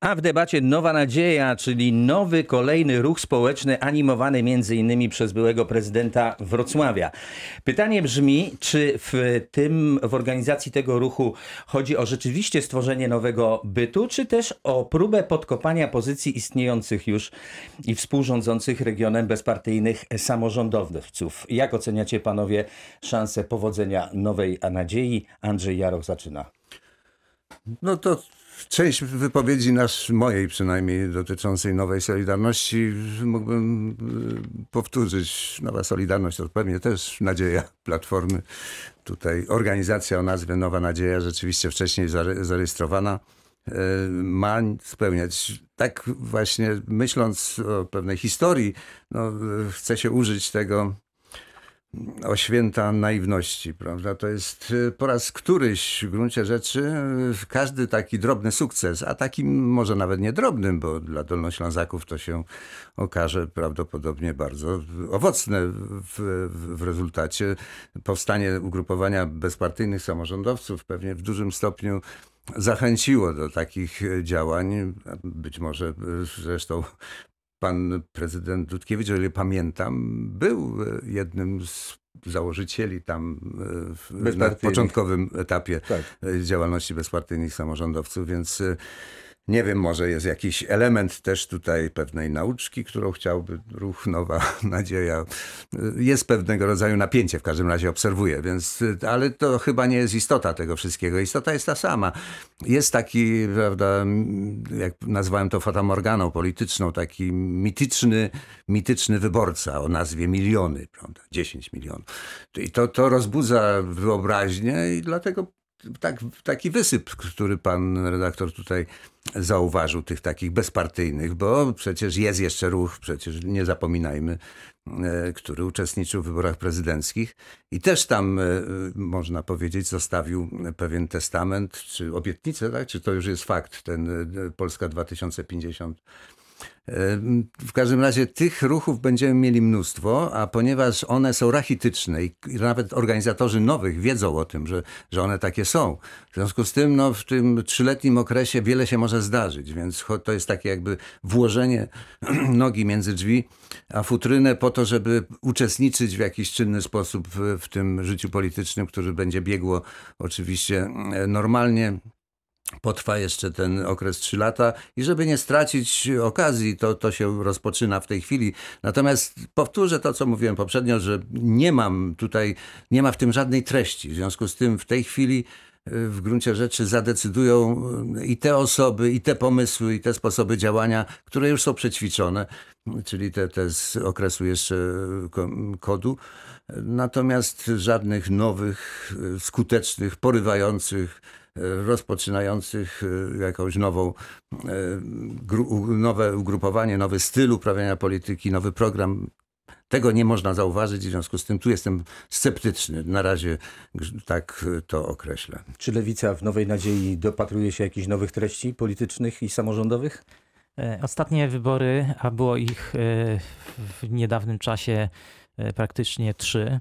A w debacie Nowa Nadzieja, czyli nowy kolejny ruch społeczny animowany m.in. przez byłego prezydenta Wrocławia. Pytanie brzmi, czy w tym, w organizacji tego ruchu chodzi o rzeczywiście stworzenie nowego bytu, czy też o próbę podkopania pozycji istniejących już i współrządzących regionem bezpartyjnych samorządowców. Jak oceniacie panowie szansę powodzenia Nowej Nadziei? Andrzej Jaroch zaczyna. No to część wypowiedzi nasz, mojej przynajmniej dotyczącej Nowej Solidarności mógłbym y, powtórzyć. Nowa Solidarność to pewnie też nadzieja Platformy. Tutaj organizacja o nazwie Nowa Nadzieja, rzeczywiście wcześniej zare- zarejestrowana, y, ma spełniać. Tak właśnie myśląc o pewnej historii, no, y, chce się użyć tego o święta naiwności, prawda? To jest y, po raz któryś w gruncie rzeczy y, każdy taki drobny sukces, a takim może nawet nie drobnym, bo dla Dolnoślązaków to się okaże prawdopodobnie bardzo owocne w, w, rezultacie. Powstanie ugrupowania bezpartyjnych samorządowców pewnie w dużym stopniu zachęciło do takich działań. Być może y, zresztą pan prezydent Dudkiewicz, o ile pamiętam, był e, jednym z założycieli tam e, w, na początkowym etapie Tak. e, działalności bezpartyjnych samorządowców, więc nie wiem, może jest jakiś element też tutaj pewnej nauczki, którą chciałby ruch Nowa Nadzieja. Jest pewnego rodzaju napięcie, w każdym razie obserwuję, więc, ale to chyba nie jest istota tego wszystkiego. Istota jest ta sama. Jest taki, prawda, jak nazwałem to fatamorganą polityczną, taki mityczny, mityczny wyborca o nazwie miliony, prawda, 10 milionów. I to, to rozbudza wyobraźnię i dlatego tak, taki wysyp, który pan redaktor tutaj zauważył, tych takich bezpartyjnych, bo przecież jest jeszcze ruch, przecież nie zapominajmy, e, który uczestniczył w wyborach prezydenckich i też tam, e, można powiedzieć, zostawił pewien testament, czy obietnicę, tak? czy to już jest fakt, ten e, Polska 2050. W każdym razie tych ruchów będziemy mieli mnóstwo, a ponieważ one są rachityczne i nawet organizatorzy nowych wiedzą o tym, że, że one takie są. W związku z tym no, w tym trzyletnim okresie wiele się może zdarzyć, więc to jest takie jakby włożenie nogi między drzwi, a futrynę po to, żeby uczestniczyć w jakiś czynny sposób w, w tym życiu politycznym, który będzie biegło oczywiście normalnie potrwa jeszcze ten okres 3 lata i żeby nie stracić okazji, to, to się rozpoczyna w tej chwili. Natomiast powtórzę to, co mówiłem poprzednio, że nie mam tutaj, nie ma w tym żadnej treści. W związku z tym w tej chwili y, w gruncie rzeczy zadecydują y, i te osoby, i te pomysły, i te sposoby działania, które już są przećwiczone, czyli te, te z okresu jeszcze ko- kodu. Natomiast żadnych nowych, y, skutecznych, porywających, y, rozpoczynających y, jakąś nową, u- nowe ugrupowanie, nowy styl uprawiania polityki, nowy program. Tego nie można zauważyć, w związku z tym tu jestem sceptyczny. Na razie tak to określę. Czy Lewica w Nowej Nadziei dopatruje się jakichś nowych treści politycznych i samorządowych? E, Ostatnie wybory, a było ich e, w niedawnym czasie e, praktycznie trzy, e,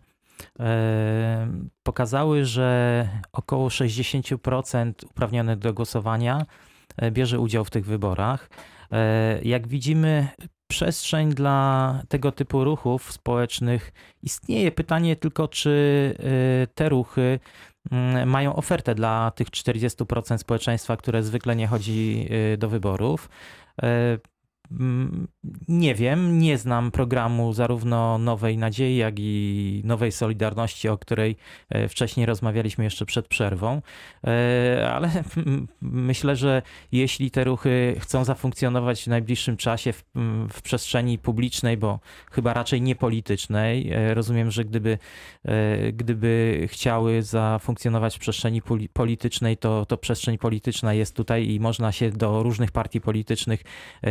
pokazały, że około 60% uprawnionych do głosowania e, bierze udział w tych wyborach. E, Jak widzimy, przestrzeń dla tego typu ruchów społecznych istnieje. Pytanie tylko, czy e, te ruchy mają ofertę dla tych 40% społeczeństwa, które zwykle nie chodzi do wyborów. Mm, Nie wiem, nie znam programu zarówno Nowej Nadziei, jak i Nowej Solidarności, o której e, wcześniej rozmawialiśmy jeszcze przed przerwą, E, ale myślę, że jeśli te ruchy chcą zafunkcjonować w najbliższym czasie w, w przestrzeni publicznej, bo chyba raczej nie politycznej, e, rozumiem, że gdyby, gdyby chciały zafunkcjonować w przestrzeni poli- politycznej, to, to przestrzeń polityczna jest tutaj i można się do różnych partii politycznych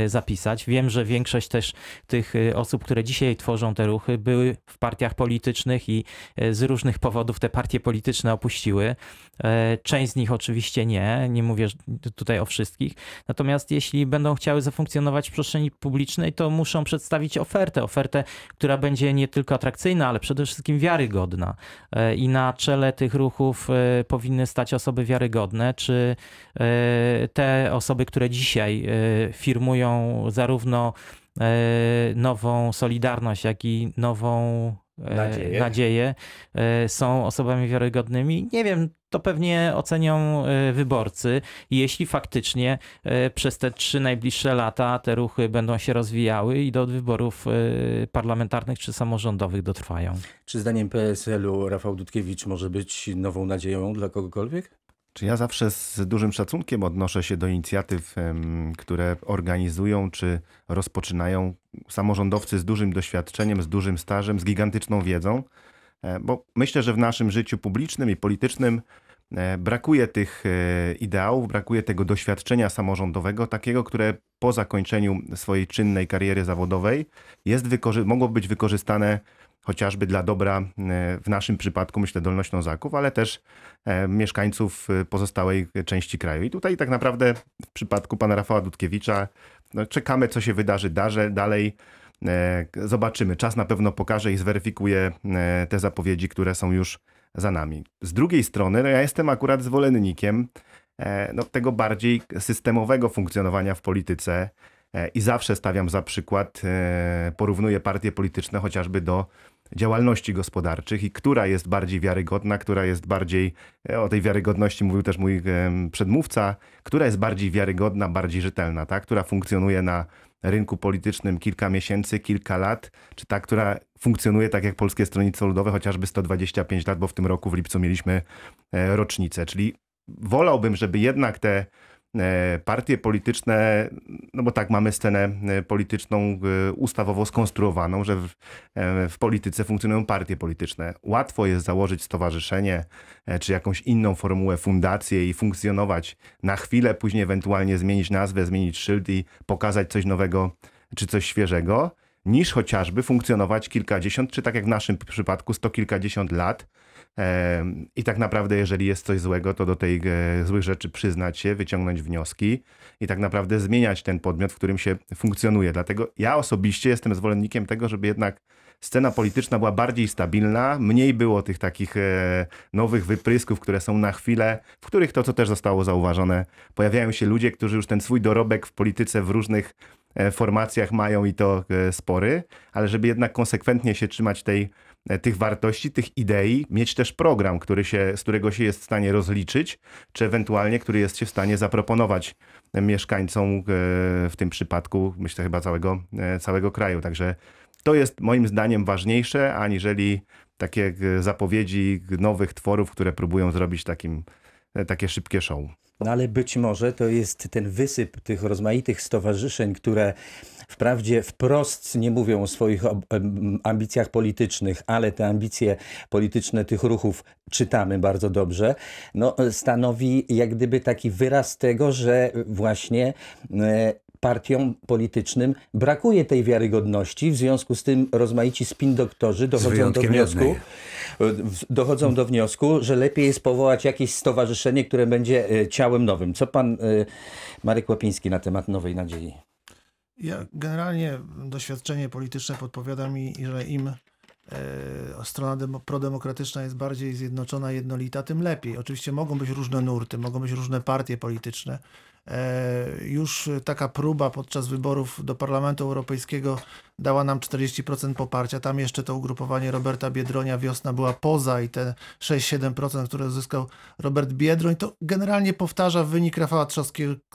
zapisać. Wiem, że większość też tych y, osób, które dzisiaj tworzą te ruchy, były w partiach politycznych i y, z różnych powodów te partie polityczne opuściły. E, Część z nich oczywiście nie, nie mówię tutaj o wszystkich. Natomiast jeśli będą chciały zafunkcjonować w przestrzeni publicznej, to muszą przedstawić ofertę. Ofertę, która będzie nie tylko atrakcyjna, ale przede wszystkim wiarygodna. E, I na czele tych ruchów e, powinny stać osoby wiarygodne, czy e, te osoby, które dzisiaj e, firmują zarówno e, nową Solidarność, jak i nową e, Nadzieję. nadzieję e, są osobami wiarygodnymi. Nie wiem, to pewnie ocenią wyborcy. Jeśli faktycznie przez te trzy najbliższe lata te ruchy będą się rozwijały i do wyborów parlamentarnych czy samorządowych dotrwają. Czy zdaniem PSL-u Rafał Dudkiewicz może być nową nadzieją dla kogokolwiek? Czy ja zawsze z dużym szacunkiem odnoszę się do inicjatyw, które organizują czy rozpoczynają samorządowcy z dużym doświadczeniem, z dużym stażem, z gigantyczną wiedzą, E, bo myślę, że w naszym życiu publicznym i politycznym e, brakuje tych e, ideałów, brakuje tego doświadczenia samorządowego, takiego, które po zakończeniu swojej czynnej kariery zawodowej jest mogło być wykorzystane chociażby dla dobra, e, w naszym przypadku myślę Dolnoślązaków, ale też e, mieszkańców e, pozostałej części kraju. I tutaj tak naprawdę w przypadku pana Rafała Dudkiewicza no, czekamy, co się wydarzy dalej. Zobaczymy. Czas na pewno pokaże i zweryfikuje te zapowiedzi, które są już za nami. Z drugiej strony, no ja jestem akurat zwolennikiem no, tego bardziej systemowego funkcjonowania w polityce i zawsze stawiam za przykład, e, porównuję partie polityczne chociażby do działalności gospodarczych i która jest bardziej wiarygodna, która jest bardziej, e, o tej wiarygodności mówił też mój przedmówca, która jest bardziej wiarygodna, bardziej rzetelna, ta, która funkcjonuje na rynku politycznym kilka miesięcy, kilka lat, czy ta, która funkcjonuje tak jak Polskie Stronnictwo Ludowe, chociażby 125 lat, bo w tym roku w lipcu mieliśmy e, rocznicę. Czyli wolałbym, żeby jednak te e, partie polityczne, no bo tak mamy scenę e, polityczną e, ustawowo skonstruowaną, że w, e, w polityce funkcjonują partie polityczne. Łatwo jest założyć stowarzyszenie e, czy jakąś inną formułę, fundację i funkcjonować na chwilę, później ewentualnie zmienić nazwę, zmienić szyld i pokazać coś nowego czy coś świeżego, niż chociażby funkcjonować kilkadziesiąt, czy tak jak w naszym przypadku, sto kilkadziesiąt lat. I tak naprawdę, jeżeli jest coś złego, to do tej e, złych rzeczy przyznać się, wyciągnąć wnioski i tak naprawdę zmieniać ten podmiot, w którym się funkcjonuje. Dlatego ja osobiście jestem zwolennikiem tego, żeby jednak scena polityczna była bardziej stabilna, mniej było tych takich e, nowych wyprysków, które są na chwilę, w których to, co też zostało zauważone, pojawiają się ludzie, którzy już ten swój dorobek w polityce w różnych e, formacjach mają i to spory, ale żeby jednak konsekwentnie się trzymać tej, tych wartości, tych idei, mieć też program, który się, z którego się jest w stanie rozliczyć, czy ewentualnie, który jest się w stanie zaproponować mieszkańcom e, w tym przypadku, myślę chyba całego, e, całego kraju. Także to jest moim zdaniem ważniejsze, aniżeli takie e, zapowiedzi nowych tworów, które próbują zrobić takim, takie szybkie show. No ale być może to jest ten wysyp tych rozmaitych stowarzyszeń, które wprawdzie wprost nie mówią o swoich ambicjach politycznych, ale te ambicje polityczne tych ruchów czytamy bardzo dobrze, no, stanowi jak gdyby taki wyraz tego, że właśnie e, partiom politycznym brakuje tej wiarygodności, w związku z tym rozmaici spin doktorzy dochodzą do wniosku, jednej. dochodzą do wniosku, że lepiej jest powołać jakieś stowarzyszenie, które będzie e, ciałem nowym. Co pan e, Marek Łapiński na temat Nowej Nadziei? Ja generalnie doświadczenie polityczne podpowiada mi, że im e, strona demo, prodemokratyczna jest bardziej zjednoczona, jednolita, tym lepiej. Oczywiście mogą być różne nurty, mogą być różne partie polityczne. E, już taka próba podczas wyborów do Parlamentu Europejskiego dała nam 40% poparcia. Tam jeszcze to ugrupowanie Roberta Biedronia wiosna była poza i te 6-7%, które uzyskał Robert Biedroń, to generalnie powtarza wynik Rafała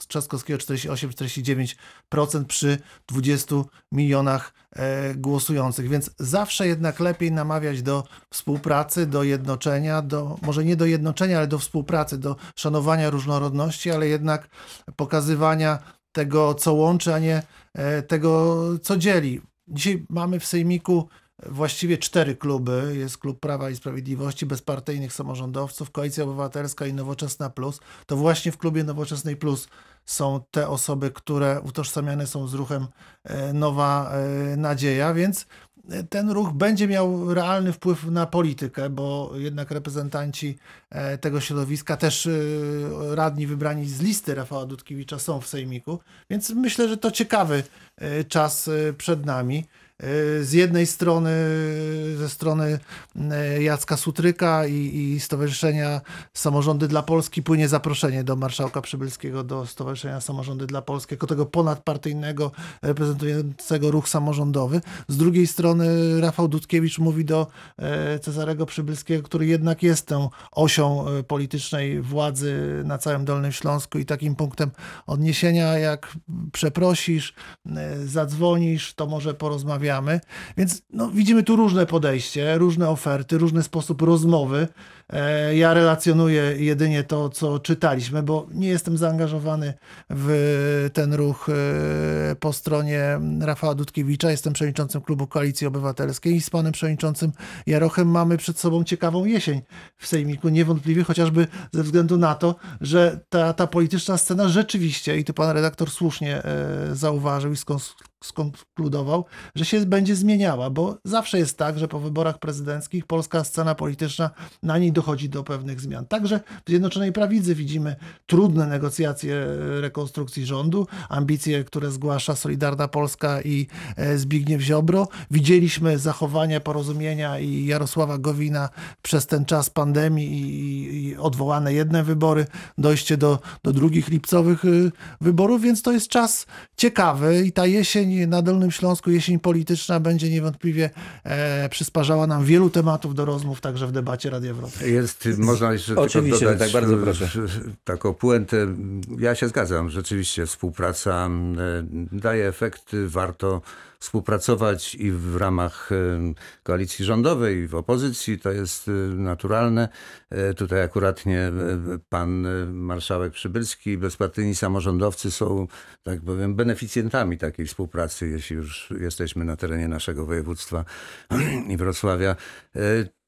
Trzaskowskiego 48-49% przy 20 milionach e, głosujących. Więc zawsze jednak lepiej namawiać do współpracy, do jednoczenia, do może nie do jednoczenia, ale do współpracy, do szanowania różnorodności, ale jednak pokazywania tego, co łączy, a nie e, tego, co dzieli. Dzisiaj mamy w Sejmiku właściwie cztery kluby. Jest klub Prawa i Sprawiedliwości, bezpartyjnych samorządowców, Koalicja Obywatelska i Nowoczesna Plus. To właśnie w klubie Nowoczesnej Plus są te osoby, które utożsamiane są z ruchem e, Nowa e, Nadzieja, więc e, ten ruch będzie miał realny wpływ na politykę, bo jednak reprezentanci e, tego środowiska, też e, radni wybrani z listy Rafała Dudkiewicza są w Sejmiku, więc myślę, że to ciekawy e, czas przed nami. E, Z jednej strony, ze strony e, Jacka Sutryka i, i Stowarzyszenia Samorządy dla Polski płynie zaproszenie do marszałka Przybylskiego, do Stowarzyszenia Samorządy dla Polski, jako tego ponadpartyjnego, reprezentującego ruch samorządowy. Z drugiej strony Rafał Dudkiewicz mówi do e, Cezarego Przybylskiego, który jednak jest tą osią politycznej władzy na całym Dolnym Śląsku i takim punktem odniesienia, jak przeprosisz, zadzwonisz, to może porozmawiamy. Więc no, widzimy tu różne podejście, różne oferty, różny sposób rozmowy. E, Ja relacjonuję jedynie to, co czytaliśmy, bo nie jestem zaangażowany w ten ruch e, po stronie Rafała Dudkiewicza. Jestem przewodniczącym klubu Koalicji Obywatelskiej i z panem przewodniczącym Jarochem mamy przed sobą ciekawą jesień w Sejmiku. Niewątpliwie, chociażby ze względu na to, że ta, ta polityczna scena rzeczywiście, i tu pan redaktor słusznie e, zauważył i skonkludował, że się będzie zmieniała, bo zawsze jest tak, że po wyborach prezydenckich polska scena polityczna na niej dochodzi do pewnych zmian. Także w Zjednoczonej Prawicy widzimy trudne negocjacje rekonstrukcji rządu, ambicje, które zgłasza Solidarna Polska i e, Zbigniew Ziobro. Widzieliśmy zachowania porozumienia i Jarosława Gowina przez ten czas pandemii i, i odwołane jedne wybory, dojście do, do drugich lipcowych y, wyborów, więc to jest czas ciekawy i ta jesień na Dolnym Śląsku, jesień polityczna będzie niewątpliwie e, przysparzała nam wielu tematów do rozmów, także w debacie Radia Wrocław. Jest, można jeszcze Oczywiście, tylko dodać tak, bardzo proszę. taką puentę. Ja się zgadzam, rzeczywiście współpraca e, daje efekty, warto współpracować i w ramach e, koalicji rządowej, i w opozycji, to jest e, naturalne. Tutaj akuratnie pan marszałek Przybylski i bezpartyjni samorządowcy są, tak powiem, beneficjentami takiej współpracy, jeśli już jesteśmy na terenie naszego województwa i Wrocławia.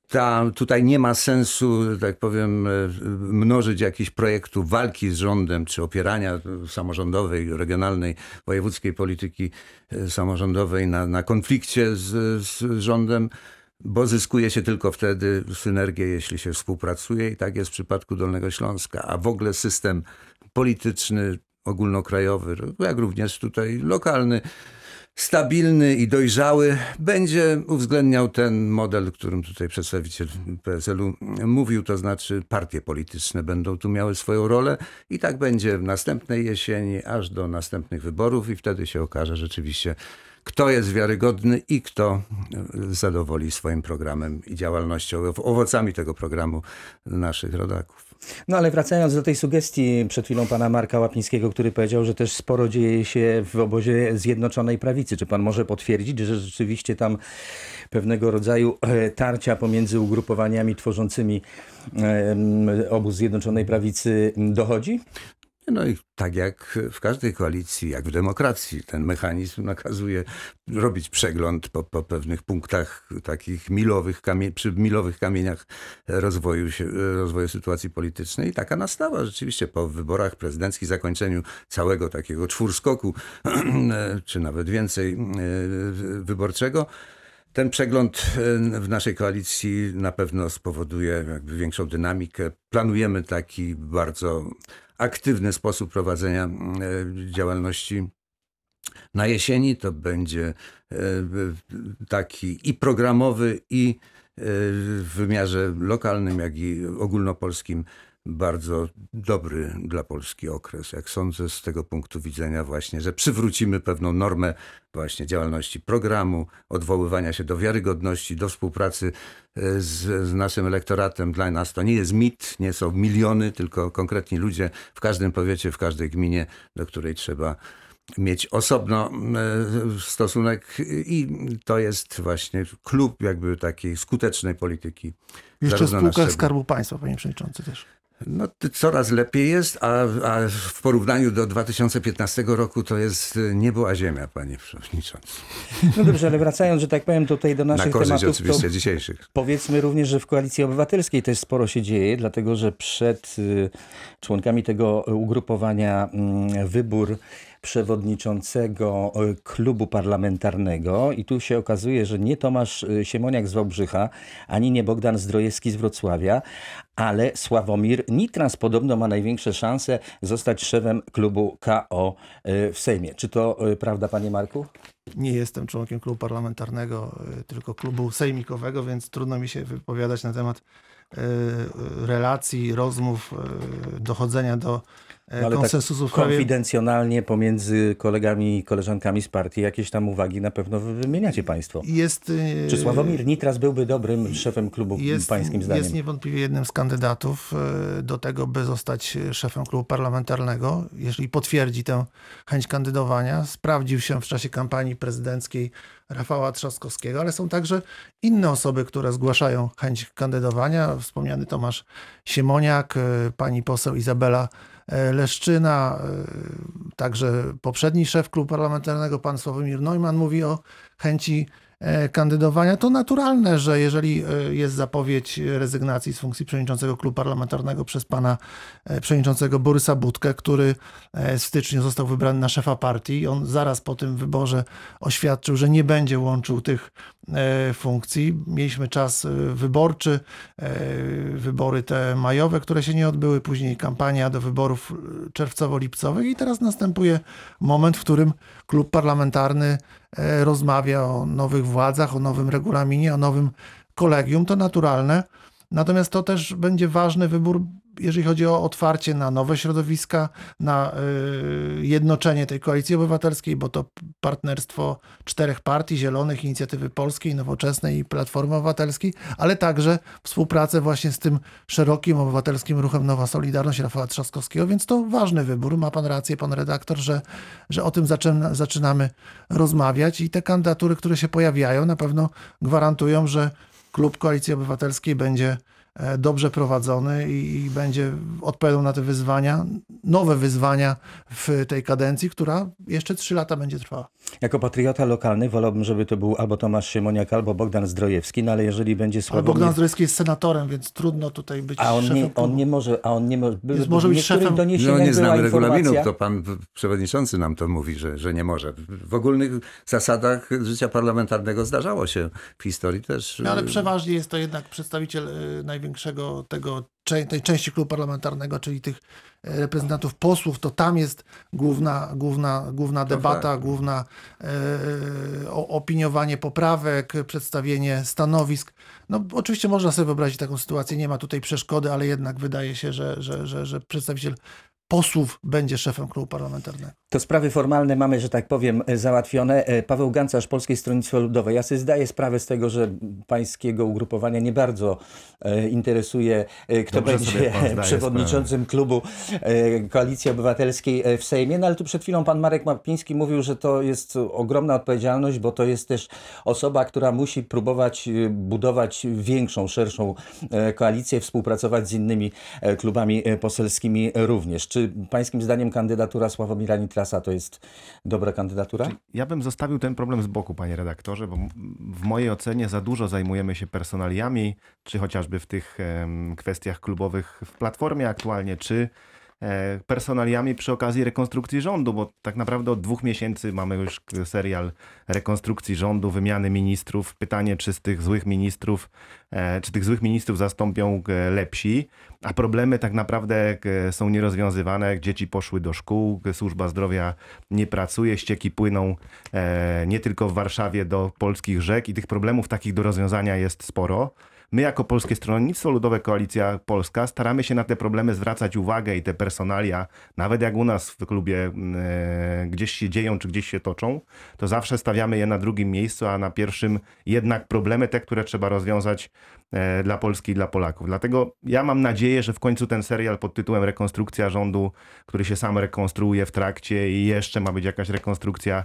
Ta, tutaj nie ma sensu, tak powiem, e, mnożyć jakichś projektów walki z rządem, czy opierania samorządowej, regionalnej, wojewódzkiej polityki e, samorządowej na, na konflikcie z, z rządem, bo zyskuje się tylko wtedy synergię, jeśli się współpracuje i tak jest w przypadku Dolnego Śląska. A w ogóle system polityczny, ogólnokrajowy, jak również tutaj lokalny, stabilny i dojrzały, będzie uwzględniał ten model, którym tutaj przedstawiciel PSL-u mówił, to znaczy partie polityczne będą tu miały swoją rolę i tak będzie w następnej jesieni, aż do następnych wyborów i wtedy się okaże rzeczywiście, kto jest wiarygodny i kto zadowoli swoim programem i działalnością, owocami tego programu naszych rodaków. No ale wracając do tej sugestii przed chwilą pana Marka Łapińskiego, który powiedział, że też sporo dzieje się w obozie Zjednoczonej Prawicy. Czy pan może potwierdzić, że rzeczywiście tam pewnego rodzaju e, tarcia pomiędzy ugrupowaniami tworzącymi em, obóz Zjednoczonej Prawicy dochodzi? No i tak jak w każdej koalicji, jak w demokracji, ten mechanizm nakazuje robić przegląd po, po pewnych punktach takich milowych, kamie, przy milowych kamieniach rozwoju, rozwoju sytuacji politycznej. I taka nastała rzeczywiście po wyborach prezydenckich, zakończeniu całego takiego czwórskoku, czy nawet więcej e, wyborczego. Ten przegląd e, w naszej koalicji na pewno spowoduje jakby większą dynamikę. Planujemy taki bardzo aktywny sposób prowadzenia e, działalności. Na jesieni to będzie e, taki i programowy, i e, w wymiarze lokalnym, jak i ogólnopolskim bardzo dobry dla Polski okres. Jak sądzę z tego punktu widzenia właśnie, że przywrócimy pewną normę właśnie działalności programu, odwoływania się do wiarygodności, do współpracy e, z, z naszym elektoratem. Dla nas to nie jest mit, nie są miliony, tylko konkretni ludzie w każdym powiecie, w każdej gminie, do której trzeba mieć osobno e, stosunek i to jest właśnie klub jakby takiej skutecznej polityki. Jeszcze spółka Skarbu Państwa, panie przewodniczący też. No, coraz lepiej jest, a, a w porównaniu do 2015 roku to jest y, niebo a ziemia, panie przewodniczący. No dobrze, ale wracając, że tak powiem, tutaj do Na naszych korzyść tematów, oczywiście dzisiejszych. powiedzmy również, że w Koalicji Obywatelskiej też sporo się dzieje, dlatego że przed y, członkami tego ugrupowania mm, wybór przewodniczącego y, klubu parlamentarnego i tu się okazuje, że nie Tomasz y, Siemoniak z Wałbrzycha, ani nie Bogdan Zdrojewski z Wrocławia, ale Sławomir Nitras podobno ma największe szanse zostać szefem klubu KO y, w Sejmie. Czy to prawda, panie Marku? Nie jestem członkiem klubu parlamentarnego, tylko klubu sejmikowego, więc trudno mi się wypowiadać na temat relacji, rozmów, dochodzenia do y, No ale tak konsensusu w sprawie Konfidencjonalnie pomiędzy kolegami i koleżankami z partii jakieś tam uwagi na pewno wy- wymieniacie państwo. Jest, y, Czy Sławomir Nitras byłby dobrym szefem klubu, jest, pańskim zdaniem? jest niewątpliwie jednym z kandydatów y, do tego, by zostać szefem klubu parlamentarnego. Jeżeli potwierdzi tę chęć kandydowania, sprawdził się w czasie kampanii prezydenckiej Rafała Trzaskowskiego, ale są także inne osoby, które zgłaszają chęć kandydowania. Wspomniany Tomasz Siemoniak, y, pani poseł Izabela e, Leszczyna, y, także poprzedni szef klubu parlamentarnego, pan Sławomir Neumann mówi o chęci e, kandydowania. To naturalne, że jeżeli e, jest zapowiedź rezygnacji z funkcji przewodniczącego klubu parlamentarnego przez pana e, przewodniczącego Borysa Budkę, który e, w styczniu został wybrany na szefa partii. On zaraz po tym wyborze oświadczył, że nie będzie łączył tych e, funkcji. Mieliśmy czas e, wyborczy, e, wybory te majowe, które się nie odbyły, później kampania do wyborów e, czerwcowo-lipcowych i teraz następuje moment, w którym klub parlamentarny e, rozmawia o nowych władzach, o nowym regulaminie, o nowym kolegium. To naturalne. Natomiast to też będzie ważny wybór, jeżeli chodzi o otwarcie na nowe środowiska, na y, jednoczenie tej koalicji obywatelskiej, bo to partnerstwo czterech partii, Zielonych, Inicjatywy Polskiej, Nowoczesnej i Platformy Obywatelskiej, ale także współpracę właśnie z tym szerokim obywatelskim ruchem Nowa Solidarność Rafała Trzaskowskiego, więc to ważny wybór. Ma pan rację, pan redaktor, że, że o tym zaczyna, zaczynamy rozmawiać i te kandydatury, które się pojawiają, na pewno gwarantują, że klub Koalicji Obywatelskiej będzie dobrze prowadzony i, będzie odpowiadał na te wyzwania, nowe wyzwania w tej kadencji, która jeszcze trzy lata będzie trwała. Jako patriota lokalny wolałbym, żeby to był albo Tomasz Siemoniak, albo Bogdan Zdrojewski, no ale jeżeli będzie Ale Sławomir... Bogdan Zdrojewski jest senatorem, więc trudno tutaj być A on szefem nie, on nie może, a on nie może... by- Jest- może być szefem- No nie znamy regulaminu, informacja- to pan przewodniczący nam to mówi, że, że nie może. W ogólnych zasadach życia parlamentarnego zdarzało się w historii też. No, ale y, przeważnie jest to jednak przedstawiciel y, największego tego, tej części klubu parlamentarnego, czyli tych y, reprezentantów posłów, to tam jest główna, główna, główna debata, tak. główna y, o- opiniowanie poprawek, przedstawienie stanowisk. No oczywiście można sobie wyobrazić taką sytuację, nie ma tutaj przeszkody, ale jednak wydaje się, że, że, że, że przedstawiciel posłów będzie szefem klubu parlamentarnego. To sprawy formalne mamy, że tak powiem, e, załatwione. E, Paweł Gancarz, Polskie Stronnictwo Ludowe. Ja sobie zdaję sprawę z tego, że pańskiego ugrupowania nie bardzo e, interesuje, kto Dobrze będzie przewodniczącym klubu e, Koalicji Obywatelskiej w Sejmie. No ale tu przed chwilą pan Marek Mapiński mówił, że to jest ogromna odpowiedzialność, bo to jest też osoba, która musi próbować budować większą, szerszą koalicję, współpracować z innymi klubami poselskimi również. Czy pańskim zdaniem kandydatura Sławomira Nitrasa to jest dobra kandydatura? Ja bym zostawił ten problem z boku, panie redaktorze, bo w mojej ocenie za dużo zajmujemy się personaliami, czy chociażby w tych kwestiach klubowych w Platformie aktualnie, czy personaliami przy okazji rekonstrukcji rządu, bo tak naprawdę od dwóch miesięcy mamy już serial rekonstrukcji rządu, wymiany ministrów. Pytanie, czy z tych złych ministrów, e, czy tych złych ministrów zastąpią e, lepsi, a problemy tak naprawdę e, są nierozwiązywane. Dzieci poszły do szkół, e, służba zdrowia nie pracuje, ścieki płyną e, nie tylko w Warszawie do polskich rzek i tych problemów takich do rozwiązania jest sporo. My jako Polskie Stronnictwo Ludowe Koalicja Polska staramy się na te problemy zwracać uwagę i te personalia, nawet jak u nas w klubie e, gdzieś się dzieją czy gdzieś się toczą, to zawsze stawiamy je na drugim miejscu, a na pierwszym jednak problemy te, które trzeba rozwiązać e, dla Polski i dla Polaków. Dlatego ja mam nadzieję, że w końcu ten serial pod tytułem Rekonstrukcja rządu, który się sam rekonstruuje w trakcie i jeszcze ma być jakaś rekonstrukcja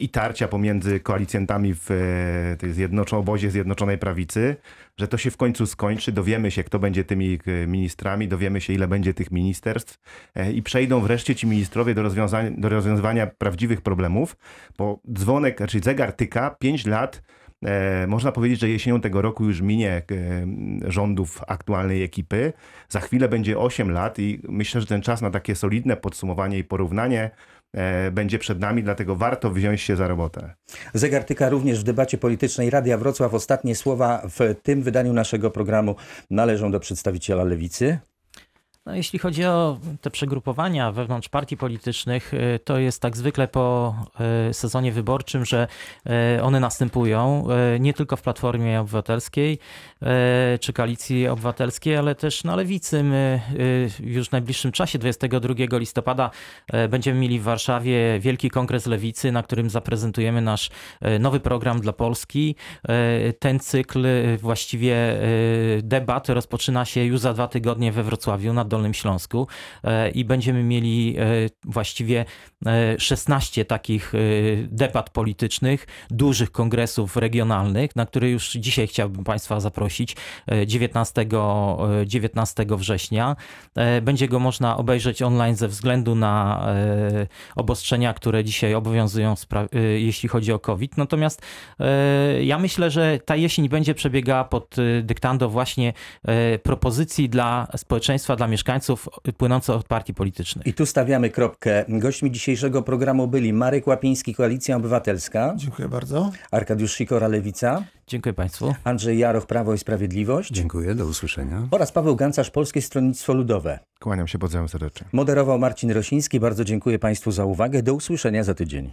i tarcia pomiędzy koalicjantami w e, tej zjednoczo, obozie Zjednoczonej Prawicy, że to się w końcu skończy, dowiemy się, kto będzie tymi e, ministrami, dowiemy się, ile będzie tych ministerstw e, i przejdą wreszcie ci ministrowie do, rozwiązania, do rozwiązywania prawdziwych problemów, bo dzwonek, znaczy zegar tyka 5 lat E, można powiedzieć, że jesienią tego roku już minie e, rządów aktualnej ekipy. Za chwilę będzie 8 lat i myślę, że ten czas na takie solidne podsumowanie i porównanie e, będzie przed nami, dlatego warto wziąć się za robotę. Zegartyka również w debacie politycznej Radia Wrocław. Ostatnie słowa w tym wydaniu naszego programu należą do przedstawiciela Lewicy. No, jeśli chodzi o te przegrupowania wewnątrz partii politycznych, y, to jest tak zwykle po y, sezonie wyborczym, że y, one następują nie tylko w Platformie Obywatelskiej czy Koalicji Obywatelskiej, ale też na Lewicy. My już w najbliższym czasie, 22 listopada, będziemy mieli w Warszawie wielki kongres Lewicy, na którym zaprezentujemy nasz nowy program dla Polski. Ten cykl właściwie debat rozpoczyna się już za dwa tygodnie we Wrocławiu na Dolnym Śląsku e, i będziemy mieli e, właściwie e, 16 takich e, debat politycznych, dużych kongresów regionalnych, na które już dzisiaj chciałbym Państwa zaprosić e, 19, e, 19 września. Będzie go można obejrzeć online ze względu na obostrzenia, które dzisiaj obowiązują, jeśli chodzi o COVID. Natomiast ja myślę, że ta jesień będzie przebiegała pod dyktando właśnie propozycji dla społeczeństwa, dla mieszkańców płynących od partii politycznych. I tu stawiamy kropkę. Gośćmi dzisiejszego programu byli Marek Łapiński, Koalicja Obywatelska, Dziękuję bardzo. Arkadiusz Sikora, Lewica, Dziękuję Państwu. Andrzej Jaroch, Prawo i Sprawiedliwość Dziękuję, do usłyszenia. oraz Paweł Gancarz, Polskie Stronnictwo Ludowe. Kłaniam się, pozdrawiam serdecznie. Moderował Marcin Rosiński. Bardzo dziękuję Państwu za uwagę. Do usłyszenia za tydzień.